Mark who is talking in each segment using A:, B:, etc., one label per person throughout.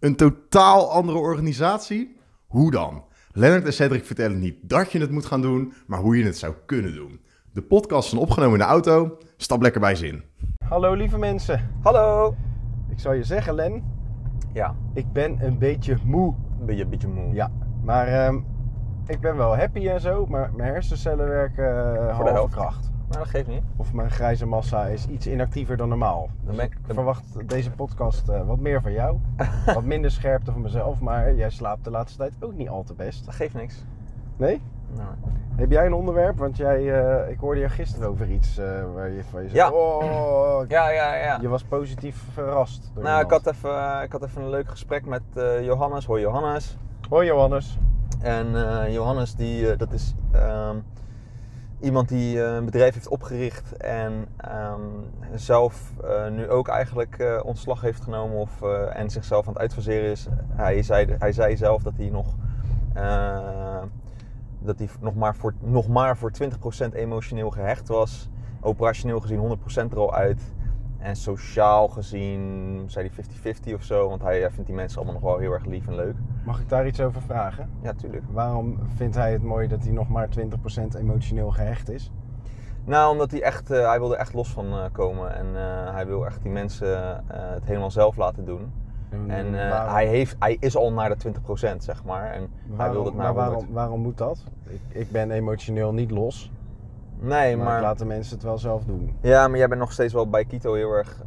A: Een totaal andere organisatie? Hoe dan? Lennart en Cedric vertellen niet dat je het moet gaan doen, maar hoe je het zou kunnen doen. De podcast is opgenomen in de auto. Stap lekker bij zin.
B: Hallo lieve mensen.
C: Hallo!
B: Ik zal je zeggen, Len,
C: Ja,
B: ik ben een beetje moe.
C: een beetje, een beetje moe.
B: Ja, maar ehm, ik ben wel happy en zo, maar mijn hersencellen werken uh, halve
C: helft.
B: kracht.
C: Maar dat geeft niet.
B: Of mijn grijze massa is iets inactiever dan normaal.
C: Dan
B: Dus
C: ik-
B: verwacht deze podcast eh, wat meer van jou. wat minder scherpte van mezelf, maar jij slaapt de laatste tijd ook niet al te best.
C: Dat geeft niks.
B: Nee?
C: Nou,
B: Heb jij een onderwerp? Want jij, eh, ik hoorde je gisteren over iets eh, waar je van je zei,
C: Ja.
B: oh,
C: ja, ja, ja.
B: je was positief verrast. Door
C: nou, ik had, even, ik had even een leuk gesprek met Johannes. Hoi Johannes.
B: Hoi Johannes.
C: En Johannes, die, dat is ehm, iemand die eh, een bedrijf heeft opgericht en ehm, zelf eh, nu ook eigenlijk eh, ontslag heeft genomen of, en zichzelf aan het uitfaseren is. Hij zei, hij zei zelf dat hij nog, dat hij nog, maar voor, nog maar voor 20% emotioneel gehecht was. Operationeel gezien 100% er al uit. En sociaal gezien zei hij 50-50 of zo, want hij, hij vindt die mensen allemaal nog wel heel erg lief en leuk.
B: Mag ik daar iets over vragen?
C: Ja, tuurlijk.
B: Waarom vindt hij het mooi dat hij nog maar 20% emotioneel gehecht is?
C: Nou, omdat hij echt, eh, hij wilde er echt los van eh, komen. En eh, hij wil echt die mensen eh, het helemaal zelf laten doen. En eh, hij, heeft, hij is al naar de 20%, zeg maar. En hij
B: waarom-
C: wil het
B: maar
C: naar 100.
B: waarom, waarom moet dat? Ik, ik ben emotioneel niet los.
C: Nee,
B: maar,
C: maar...
B: ik laat de mensen het wel zelf doen.
C: Ja, maar jij bent nog steeds wel bij Kito heel erg...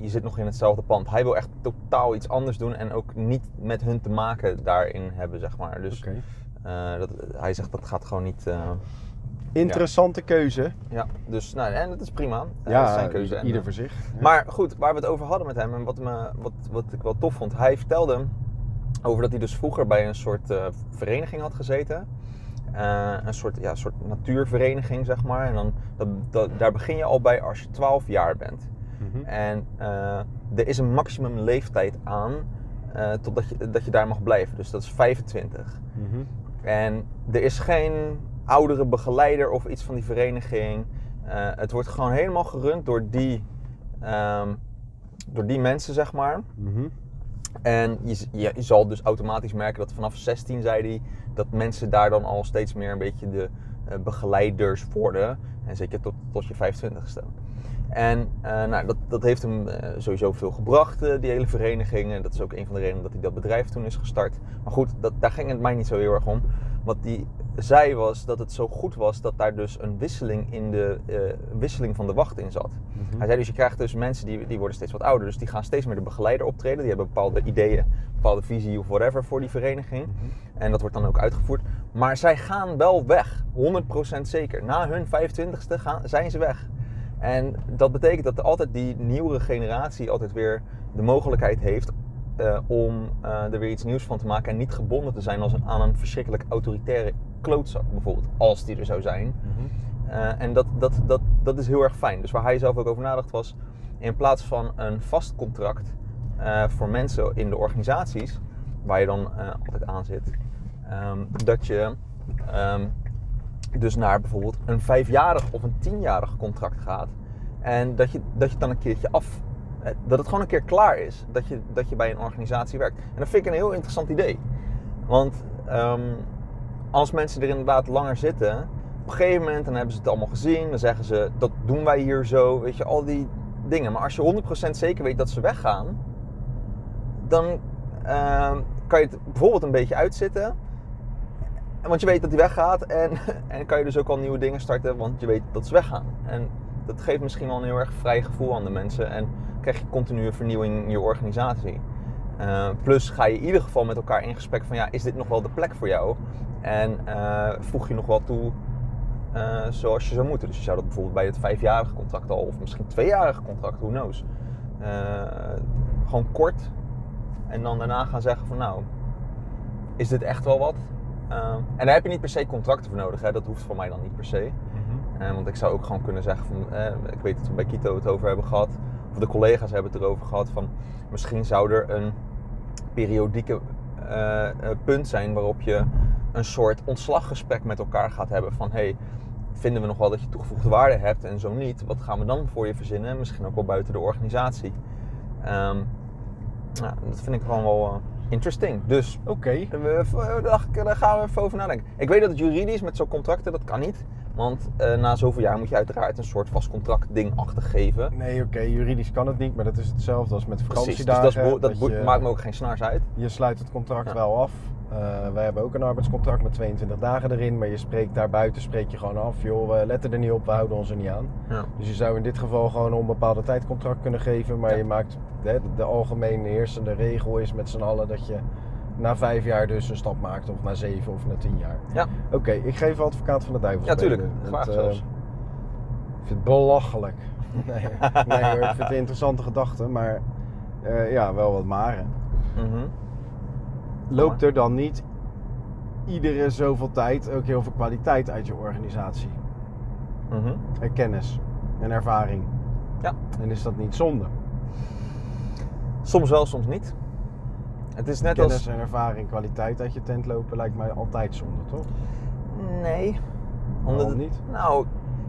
C: Je zit nog in hetzelfde pand. Hij wil echt totaal iets anders doen. En ook niet met hun te maken daarin hebben, zeg maar. Dus eh, dat, hij zegt dat gaat gewoon niet... eh,
B: Interessante keuze.
C: ja, dus nou, en dat is prima. Eh,
B: Ja,
C: dat is zijn keuze.
B: Ieder voor zich. Ja.
C: Maar goed, waar we het over hadden met hem en wat, me, wat, wat ik wel tof vond. Hij vertelde over dat hij dus vroeger bij een soort vereniging had gezeten. Eh, een soort, ja, soort natuurvereniging, zeg maar. En dan, dat, dat- daar begin je al bij als je 12 jaar bent.
B: Mhm.
C: En eh, er is een maximum leeftijd aan eh, totdat je, dat je daar mag blijven. Dus dat is 25.
B: Mhm.
C: En er is geen oudere begeleider of iets van die vereniging. Het wordt gewoon helemaal gerund door die, ehm, door die mensen, zeg maar.
B: Mhm.
C: En je, je, zal dus automatisch merken dat vanaf 16, zei hij, dat mensen daar dan al steeds meer een beetje de eh, begeleiders worden. En zeker tot, tot je 25ste. En eh, nou, dat, dat heeft hem eh, sowieso veel gebracht, die hele vereniging. En dat is ook een van de redenen dat hij dat bedrijf toen is gestart. Maar goed, dat, daar ging het mij niet zo heel erg om. Wat hij zei was dat het zo goed was dat daar dus een wisseling in de eh, wisseling van de wacht in zat.
B: Mhm.
C: Hij zei dus, je krijgt dus mensen die, die worden steeds wat ouder. Dus die gaan steeds meer de begeleider optreden. Die hebben bepaalde ideeën, bepaalde visie of whatever voor die vereniging.
B: Mhm.
C: En dat wordt dan ook uitgevoerd. Maar zij gaan wel weg. 100% zeker. Na hun 25ste gaan, zijn ze weg. En dat betekent dat er altijd die nieuwere generatie altijd weer de mogelijkheid heeft eh, om eh, er weer iets nieuws van te maken. En niet gebonden te zijn als een, aan een verschrikkelijk autoritaire klootzak bijvoorbeeld. Als die er zou zijn.
B: Mhm.
C: Eh, en dat, dat, dat, dat is heel erg fijn. Dus waar hij zelf ook over nadacht was, in plaats van een vast contract voor mensen in de organisaties, waar je dan altijd aan zit, ehm, dat je ehm, dus naar bijvoorbeeld een vijfjarig of een tienjarig contract gaat. En dat je, dat je het dan een keertje af. Eh, Dat het gewoon een keer klaar is. Dat je, dat je bij een organisatie werkt. En dat vind ik een heel interessant idee. Want ehm, als mensen er inderdaad langer zitten, op een gegeven moment dan hebben ze het allemaal gezien. Dan zeggen ze, dat doen wij hier zo. Weet je, al die dingen. Maar als je 100% zeker weet dat ze weggaan, dan ehm, kan je het bijvoorbeeld een beetje uitzitten. Want je weet dat hij weggaat en, en kan je dus ook al nieuwe dingen starten, want je weet dat ze weggaan. En dat geeft misschien wel een heel erg vrij gevoel aan de mensen en krijg je continue vernieuwing in je organisatie. Eh, plus ga je in ieder geval met elkaar in gesprek van ja, is dit nog wel de plek voor jou? En eh, voeg je nog wel toe eh, zoals je zou moeten. Dus je zou dat bijvoorbeeld bij het vijfjarige contract al, of misschien tweejarige contract, who knows. Gewoon kort en dan daarna gaan zeggen van nou, is dit echt wel wat? En daar heb je niet per se contracten voor nodig, hè? dat hoeft voor mij dan niet per se. Eh, want ik zou ook gewoon kunnen zeggen van, eh, ik weet dat we bij Kito het over hebben gehad, of de collega's hebben het erover gehad van, misschien zou er een periodieke eh, eh, punt zijn waarop je een soort ontslaggesprek met elkaar gaat hebben van, hey, vinden we nog wel dat je toegevoegde waarde hebt en zo niet, wat gaan we dan voor je verzinnen? Misschien ook wel buiten de organisatie. Ja, dat vind ik gewoon wel eh, interesting. Dus
B: Oké.
C: dacht ik, daar gaan we even over nadenken. Ik weet dat het juridisch met zo'n contracten, dat kan niet. Want eh, na zoveel jaar moet je uiteraard een soort vast contract ding achtergeven.
B: Nee, oké, juridisch kan het niet, maar dat is hetzelfde als met
C: Precies, dus
B: vakantiedagen.
C: dat, dat
B: je,
C: maakt me ook geen snaars uit.
B: je sluit het contract
C: Ja.
B: wel af. Eh, wij hebben ook een arbeidscontract met 22 dagen erin, maar je spreekt daarbuiten spreek je gewoon af. Joh, we letten er niet op, we houden ons er niet aan.
C: Ja.
B: Dus je zou in dit geval gewoon een onbepaalde tijd contract kunnen geven, maar
C: Ja.
B: je maakt de, de algemeen heersende regel is met z'n allen dat je na vijf jaar dus een stap maakt, of na zeven of na tien jaar.
C: Ja.
B: Oké, ik geef advocaat van de duivel.
C: Ja, tuurlijk. Graag
B: Want, eh. Ik vind het belachelijk. Nee, nee hoor, ik vind het een interessante gedachte, maar eh, ja, wel wat maren.
C: Mhm.
B: Loopt er dan niet iedere zoveel tijd ook heel veel kwaliteit uit je organisatie?
C: Mhm.
B: En kennis en ervaring.
C: Ja.
B: En is dat niet zonde?
C: Soms wel, soms niet. Het is net
B: kennis
C: als...
B: en ervaring, kwaliteit uit je tent lopen lijkt mij altijd zonde, toch?
C: Nee.
B: Waarom
C: het-
B: niet?
C: Nou,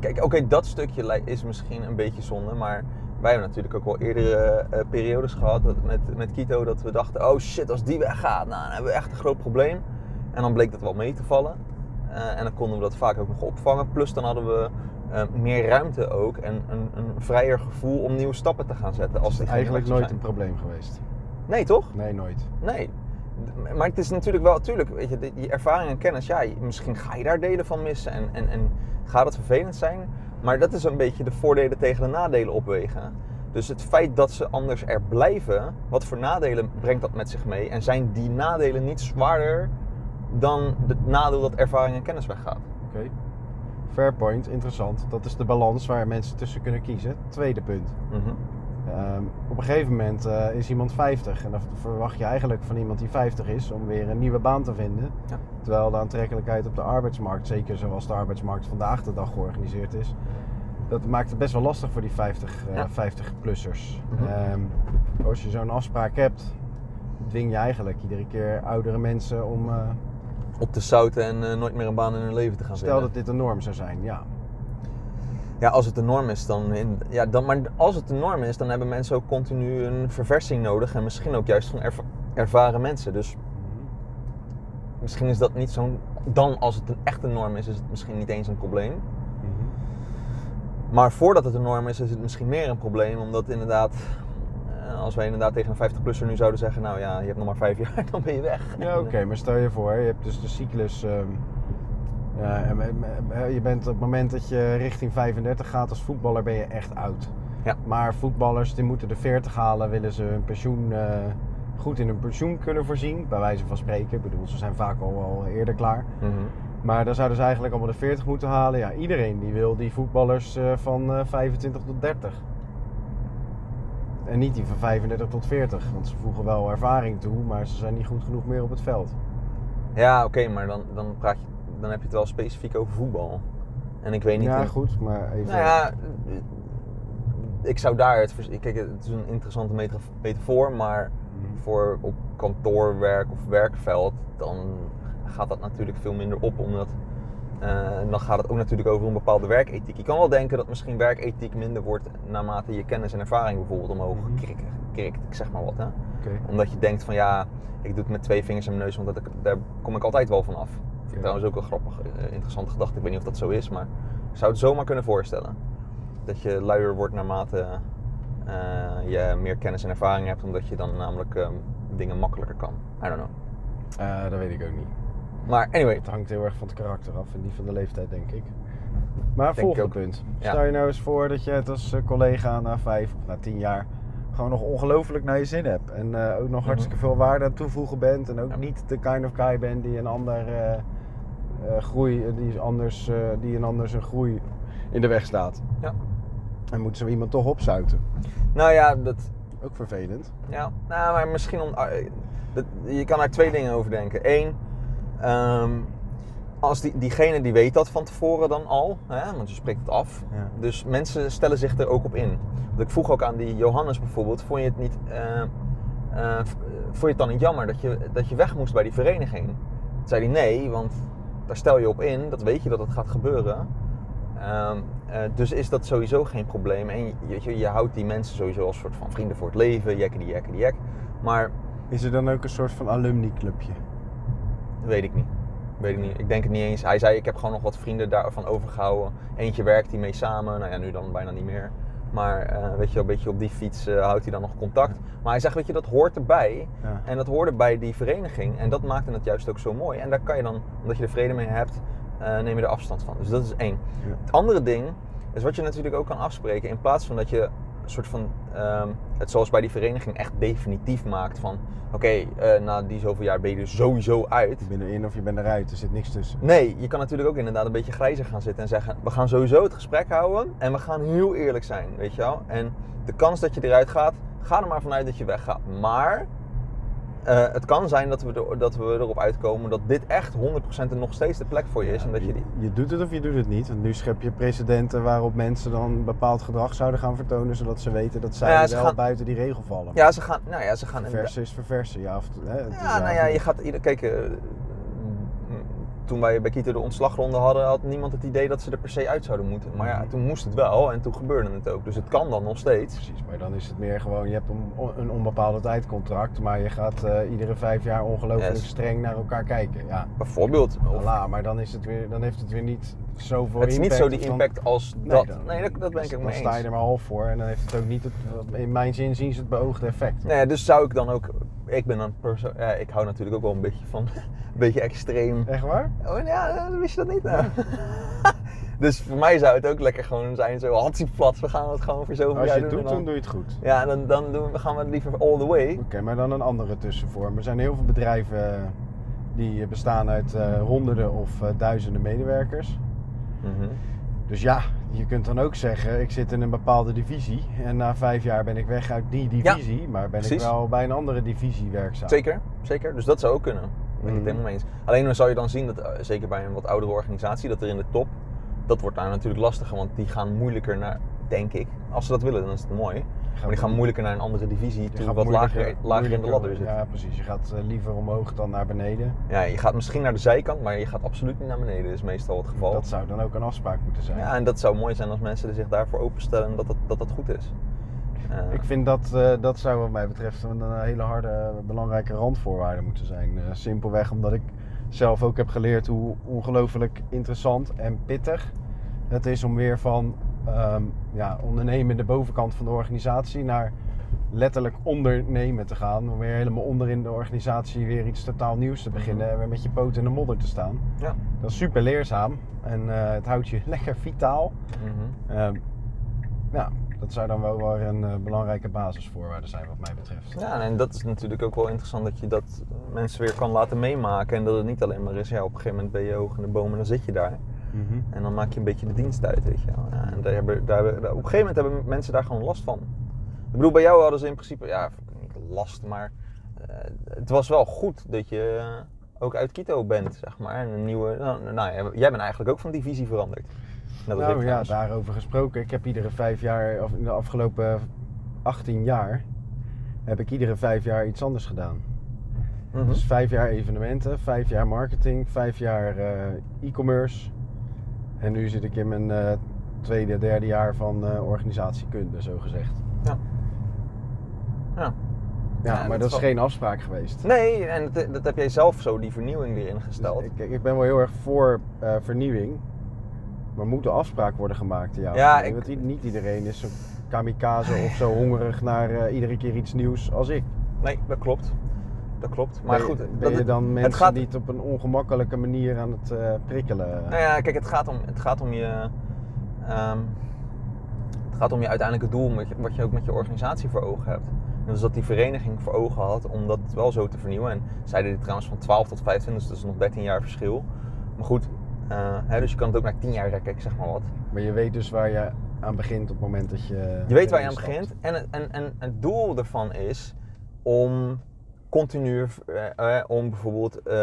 C: kijk, oké, dat stukje is misschien een beetje zonde, maar wij hebben natuurlijk ook wel eerdere eh, periodes gehad dat, met, met Kito dat we dachten, oh shit, als die weggaat, nou, dan hebben we echt een groot probleem. En dan bleek dat wel mee te vallen. Eh, en dan konden we dat vaak ook nog opvangen. Plus dan hadden we eh, meer ruimte ook en een, een vrijer gevoel om nieuwe stappen te gaan zetten. Als die
B: Eigenlijk nooit een probleem geweest.
C: Nee, toch?
B: Nee, nooit.
C: Nee. Maar het is natuurlijk wel, tuurlijk, weet je, die ervaring en kennis, ja, misschien ga je daar delen van missen en, en, en gaat het vervelend zijn. Maar dat is een beetje de voordelen tegen de nadelen opwegen. Dus het feit dat ze anders er blijven, wat voor nadelen brengt dat met zich mee? En zijn die nadelen niet zwaarder dan het nadeel dat ervaring en kennis weggaat?
B: Oké. Fair point, interessant. Dat is de balans waar mensen tussen kunnen kiezen. Tweede punt.
C: Mhm.
B: Ehm, op een gegeven moment eh, is iemand 50 en dan verwacht je eigenlijk van iemand die 50 is om weer een nieuwe baan te vinden.
C: Ja.
B: Terwijl de aantrekkelijkheid op de arbeidsmarkt, zeker zoals de arbeidsmarkt vandaag de dag georganiseerd is, dat maakt het best wel lastig voor die 50, eh,
C: Ja.
B: 50-plussers.
C: Mhm.
B: als je zo'n afspraak hebt, dwing je eigenlijk iedere keer oudere mensen om. eh,
C: Op te zouten en nooit meer een baan in hun leven te gaan
B: stel
C: vinden.
B: dat dit een norm zou zijn, ja.
C: Ja, als het de norm is, dan, in, ja, dan. Maar als het de norm is, dan hebben mensen ook continu een verversing nodig. En misschien ook juist van erva- ervaren mensen. Dus misschien is dat niet zo'n. Dan, als het een echte norm is, is het misschien niet eens een probleem. Maar voordat het een norm is, is het misschien meer een probleem. Omdat inderdaad, eh, als wij inderdaad tegen een 50-plusser nu zouden zeggen: Nou ja, je hebt nog maar vijf jaar, dan ben je weg.
B: Ja, oké, maar stel je voor, je hebt dus de cyclus. ehm, ja, en je bent op het moment dat je richting 35 gaat als voetballer, ben je echt oud.
C: Ja.
B: Maar voetballers die moeten de 40 halen, willen ze hun pensioen eh, goed in hun pensioen kunnen voorzien, bij wijze van spreken. Ik bedoel, ze zijn vaak al eerder klaar.
C: Mhm.
B: Maar dan zouden ze eigenlijk allemaal de 40 moeten halen. Ja, iedereen die wil die voetballers eh, van eh, 25 tot 30. En niet die van 35 tot 40, want ze voegen wel ervaring toe, maar ze zijn niet goed genoeg meer op het veld.
C: Ja, oké, maar dan, dan, praat je, dan heb je het wel specifiek over voetbal. En ik weet niet.
B: Ja,
C: in-
B: goed, maar even.
C: Nou ja, ik zou daar het. Kijk, het is een interessante meta- metafoor, maar
B: Mhm.
C: voor op kantoorwerk of werkveld, dan gaat dat natuurlijk veel minder op, omdat eh, dan gaat het ook natuurlijk over een bepaalde werkethiek. Je kan wel denken dat misschien werkethiek minder wordt naarmate je kennis en ervaring bijvoorbeeld omhoog
B: Mhm.
C: krikt, krikt, ik zeg maar wat. Hè? Omdat je denkt van ja, ik doe het met twee vingers in mijn neus, want dat, daar kom ik altijd wel van af. Vind ik trouwens ook wel grappig, eh, interessante gedachte. Ik weet niet of dat zo is, maar ik zou het zomaar kunnen voorstellen. Dat je luier wordt naarmate eh, je meer kennis en ervaring hebt, omdat je dan namelijk ehm, dingen makkelijker kan. I don't know.
B: Eh, dat weet ik ook niet.
C: Maar anyway,
B: Het hangt heel erg van het karakter af en die van de leeftijd, denk ik. Maar
C: Denk
B: volgende punt.
C: Ja.
B: Stel je nou eens voor dat je het als collega na vijf of na tien jaar gewoon nog ongelooflijk naar je zin hebt. En ook nog
C: Mhm.
B: hartstikke veel waarde aan toevoegen bent. En ook
C: Ja.
B: niet de kind of guy bent die een ander groei, die, is anders, eh, die een ander zijn groei in de weg staat.
C: Ja.
B: En moet zo iemand toch opzuiten.
C: nou ja, dat,
B: Ook vervelend.
C: Ja, nou, maar misschien om. eh, dat- je kan daar twee dingen over denken. Eén, ehm, als die, diegene die weet dat van tevoren dan al, hè, want je spreekt het af.
B: Ja.
C: Dus mensen stellen zich er ook op in. Want ik vroeg ook aan die Johannes bijvoorbeeld, vond je het niet, eh, eh, vond je het dan niet jammer dat je, dat je weg moest bij die vereniging? Toen zei hij nee, want daar stel je op in, dat weet je dat het gaat gebeuren. Ehm, eh, dus is dat sowieso geen probleem. En je, je, je houdt die mensen sowieso als soort van vrienden voor het leven, jekke die jekke die jek. Maar
B: Is er dan ook een soort van alumni-clubje?
C: weet ik niet. Weet ik niet. Ik denk het niet eens. Hij zei, ik heb gewoon nog wat vrienden daarvan overgehouden. Eentje werkt hij mee samen. Nou ja, nu dan bijna niet meer. Maar eh, weet je een beetje op die fiets eh, houdt hij dan nog contact. Maar hij zegt, weet je, dat hoort erbij.
B: Ja.
C: En dat hoorde bij die vereniging. En dat maakte het juist ook zo mooi. En daar kan je dan, omdat je er vrede mee hebt, eh, neem je er afstand van. Dus dat is één.
B: Ja.
C: Het andere ding is wat je natuurlijk ook kan afspreken. In plaats van dat je soort van ehm, het zoals bij die vereniging echt definitief maakt. Van oké, eh, na die zoveel jaar ben je er sowieso uit.
B: Je bent erin of je bent eruit, er zit niks tussen.
C: Nee, je kan natuurlijk ook inderdaad een beetje grijzer gaan zitten en zeggen: we gaan sowieso het gesprek houden en we gaan heel eerlijk zijn, weet je wel. En de kans dat je eruit gaat, ga er maar vanuit dat je weggaat. Maar eh, het kan zijn dat we, er, dat we erop uitkomen dat dit echt 100% er nog steeds de plek voor je is. en dat je die...
B: je doet het of je doet het niet. Want nu schep je precedenten waarop mensen dan bepaald gedrag zouden gaan vertonen, zodat ze weten dat zij
C: Ja, ze
B: wel
C: gaan-
B: buiten die regel vallen.
C: Ja, ze gaan. Nou ja, ze gaan
B: Verversen is verversen, ja. Of, hè,
C: Ja, nou ja, je gaat. Kijk, eh, toen wij bij Kito de ontslagronde hadden, had niemand het idee dat ze er per se uit zouden moeten. Maar ja, toen moest het wel en toen gebeurde het ook. Dus het kan dan nog steeds.
B: Precies, maar dan is het meer gewoon, je hebt een, een onbepaalde tijdcontract, maar je gaat eh, iedere vijf jaar ongelooflijk
C: Yes.
B: streng naar elkaar kijken. Ja,
C: Bijvoorbeeld. Of,
B: voilà, maar dan, is het weer, dan heeft het weer niet zoveel
C: het is niet zo die
B: dan-
C: impact als
B: Nee,
C: dat.
B: dan-
C: nee, dat, dat ben ik
B: dan
C: ook mee
B: sta je
C: eens.
B: er maar half voor en dan heeft het ook niet, het, in mijn zin zien ze het beoogde effect.
C: Nee, dus zou ik dan ook. Ik ben dan perso ja, ik hou natuurlijk ook wel een beetje van. een beetje extreem.
B: Echt waar?
C: Oh ja, wist je dat niet? Nou. dus voor mij zou het ook lekker gewoon zijn, zo plat. We gaan het gewoon voor zoveel
B: Als je het
C: doen.
B: doet, dan doe je het goed.
C: Ja, dan, dan doen we, gaan we het liever all the way.
B: Oké, maar dan een andere tussenvorm. Er zijn heel veel bedrijven eh, die bestaan uit eh, honderden of eh, duizenden medewerkers.
C: Mhm.
B: Dus ja, je kunt dan ook zeggen, ik zit in een bepaalde divisie en na vijf jaar ben ik weg uit die divisie, maar ben ik wel bij een andere divisie werkzaam.
C: Zeker, zeker. Dus dat zou ook kunnen. Daar ben ik het
B: Mhm.
C: helemaal mee eens. Alleen dan zou je dan zien dat, eh, zeker bij een wat oudere organisatie, dat er in de top, dat wordt daar natuurlijk lastiger, want die gaan moeilijker naar, denk ik, als ze dat willen, dan is het mooi. Maar die gaan moeilijker naar een andere divisie toe,
B: gaat
C: wat lager, lager in de ladder zit. Ja.
B: Ja, precies. Je gaat eh, liever omhoog dan naar beneden.
C: je gaat misschien naar de zijkant, maar je gaat absoluut niet naar beneden, is meestal het geval.
B: Dat zou dan ook een afspraak moeten zijn.
C: Ja, en dat zou mooi zijn als mensen zich daarvoor openstellen en dat dat, dat, dat goed is. Eh,
B: Ik vind dat, eh, dat zou wat mij betreft een, hele harde, belangrijke randvoorwaarde moeten zijn. Eh, simpelweg omdat ik zelf ook heb geleerd hoe ongelooflijk interessant en pittig het is om weer van ehm, ja, ondernemen de bovenkant van de organisatie naar letterlijk ondernemen te gaan. Om weer helemaal onder in de organisatie weer iets totaal nieuws te beginnen en weer met je poot in de modder te staan.
C: ja.
B: Dat is super leerzaam en het houdt je lekker vitaal.
C: Mhm.
B: Ehm, ja, dat zou dan wel weer een eh, belangrijke basisvoorwaarde zijn wat mij betreft.
C: Ja, en dat is natuurlijk ook wel interessant dat je dat mensen weer kan laten meemaken. En dat het niet alleen maar is, ja, op een gegeven moment ben je hoog in de bomen en dan zit je daar.
B: Mhm.
C: En dan maak je een beetje de dienst uit, weet je wel. Ja, en daar hebben, daar hebben, op een gegeven moment hebben mensen daar gewoon last van. Ik bedoel, bij jou hadden ze in principe, ja, niet last, maar eh, het was wel goed dat je eh, ook uit Quito bent, zeg maar. En een nieuwe, nou, nou ja, jij bent eigenlijk ook van divisie veranderd. Net ik
B: Nou ja, daarover gesproken. Ik heb iedere vijf jaar, of in de afgelopen 18 jaar, heb ik iedere vijf jaar iets anders gedaan.
C: Mhm.
B: Dus vijf jaar evenementen, vijf jaar marketing, vijf jaar eh, e-commerce. En nu zit ik in mijn eh, tweede, derde jaar van eh, organisatiekunde, zo gezegd.
C: Ja. Ja.
B: Ja,
C: Ja,
B: maar
C: dat
B: is
C: wel-
B: geen afspraak geweest.
C: Nee, en dat, dat heb jij zelf zo, die vernieuwing erin gesteld.
B: Dus ik, ik ben wel heel erg voor vernieuwing. Maar moet de afspraak worden gemaakt? Ja,
C: ik-
B: Want niet iedereen is zo kamikaze of zo hongerig naar eh, iedere keer iets nieuws als ik.
C: Nee, dat klopt. Dat klopt. Maar
B: ben,
C: goed, dat
B: ben je
C: het-
B: dan mensen
C: gaat-
B: niet op een ongemakkelijke manier aan het eh, prikkelen?
C: Nou ja, kijk, het gaat om, het gaat om je. ehm, het gaat om je uiteindelijke doel, wat je, wat je ook met je organisatie voor ogen hebt. En dus dat die vereniging voor ogen had om dat wel zo te vernieuwen. En zeiden dit trouwens van 12 tot 25, dus dat is nog 13 jaar verschil. Maar goed, eh, hè, dus je kan het ook naar 10 jaar rekken, ik zeg maar wat.
B: Maar je weet dus waar je aan begint op het moment dat je.
C: Je weet waar je aan begint. En, het- en, en het doel ervan is om continu, eh, eh, om bijvoorbeeld eh,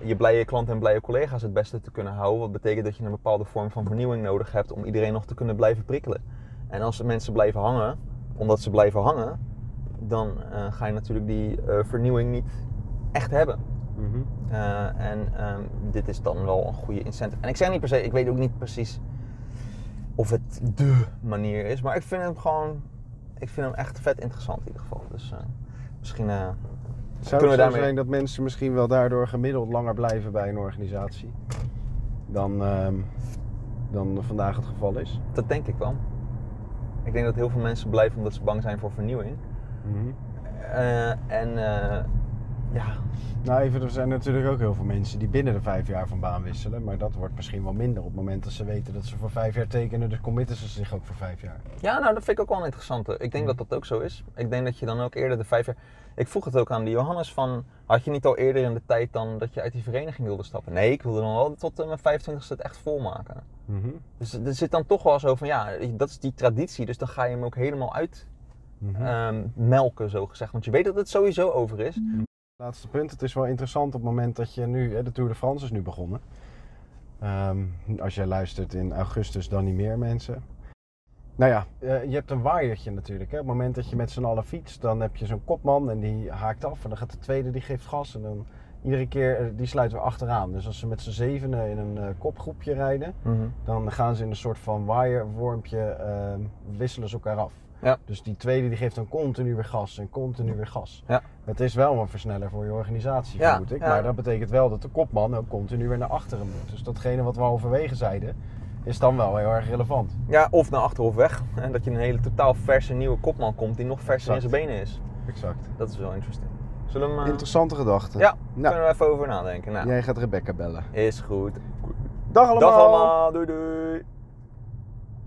C: je blije klanten en blije collega's het beste te kunnen houden. Wat betekent dat je een bepaalde vorm van vernieuwing nodig hebt om iedereen nog te kunnen blijven prikkelen. En als mensen blijven hangen, omdat ze blijven hangen, dan ga je natuurlijk die vernieuwing niet echt hebben.
B: Mhm.
C: Eh, en ehm, dit is dan wel een goede incentive. En ik zeg niet per se, ik weet ook niet precies of het dé manier is, maar ik vind hem gewoon, ik vind hem echt vet interessant in ieder geval. Dus eh, Misschien eh,
B: Zou
C: Kunnen
B: het
C: we
B: zo
C: daarmee-
B: zijn dat mensen misschien wel daardoor gemiddeld langer blijven bij een organisatie dan, ehm, dan vandaag het geval is?
C: dat denk ik wel. Ik denk dat heel veel mensen blijven omdat ze bang zijn voor vernieuwing. Eh, en ja,
B: Nou, even, er zijn natuurlijk ook heel veel mensen die binnen de vijf jaar van baan wisselen. Maar dat wordt misschien wel minder op het moment dat ze weten dat ze voor vijf jaar tekenen. Dus committen ze zich ook voor vijf jaar.
C: Ja, nou, dat vind ik ook wel een interessante. Ik denk dat dat ook zo is. Ik denk dat je dan ook eerder de vijf jaar... Ik vroeg het ook aan die Johannes van... Had je niet al eerder in de tijd dan dat je uit die vereniging wilde stappen? Nee, ik wilde dan wel tot eh, mijn 25ste het echt volmaken. Dus er zit dan toch wel zo van, ja, dat is die traditie. Dus dan ga je hem ook helemaal uit
B: Mhm.
C: ehm, melken, zo gezegd. Want je weet dat het sowieso over is.
B: Laatste punt. Het is wel interessant op het moment dat je nu... De Tour de France is nu begonnen. Ehm, als jij luistert in augustus, dan niet meer mensen. Nou ja, eh, je hebt een waaiertje natuurlijk. Hè. Op het moment dat je met z'n allen fietst, dan heb je zo'n kopman en die haakt af. En dan gaat de tweede, die geeft gas. En dan iedere keer, eh, die sluit weer achteraan. Dus als ze met z'n zevenen in een eh, kopgroepje rijden, dan gaan ze in een soort van waaierwormpje, ehm, wisselen ze elkaar af.
C: Ja.
B: Dus die tweede die geeft dan continu weer gas en continu weer gas.
C: Ja.
B: Het is wel een versneller voor je organisatie,
C: Ja,
B: vermoed ik.
C: ja.
B: Maar dat betekent wel dat de kopman ook continu weer naar achteren moet. Dus datgene wat we halverwege zeiden, is dan wel heel erg relevant.
C: Ja, of naar achter of weg. En dat je een hele totaal verse nieuwe kopman komt die nog verser in zijn benen is.
B: Exact.
C: Dat is wel interesting. Zullen we hem... eh,
B: Interessante gedachte.
C: Ja,
B: Nou,
C: kunnen we even over nadenken. Nou,
B: jij gaat Rebecca bellen.
C: is goed.
B: Dag allemaal!
C: Dag allemaal, doei doei.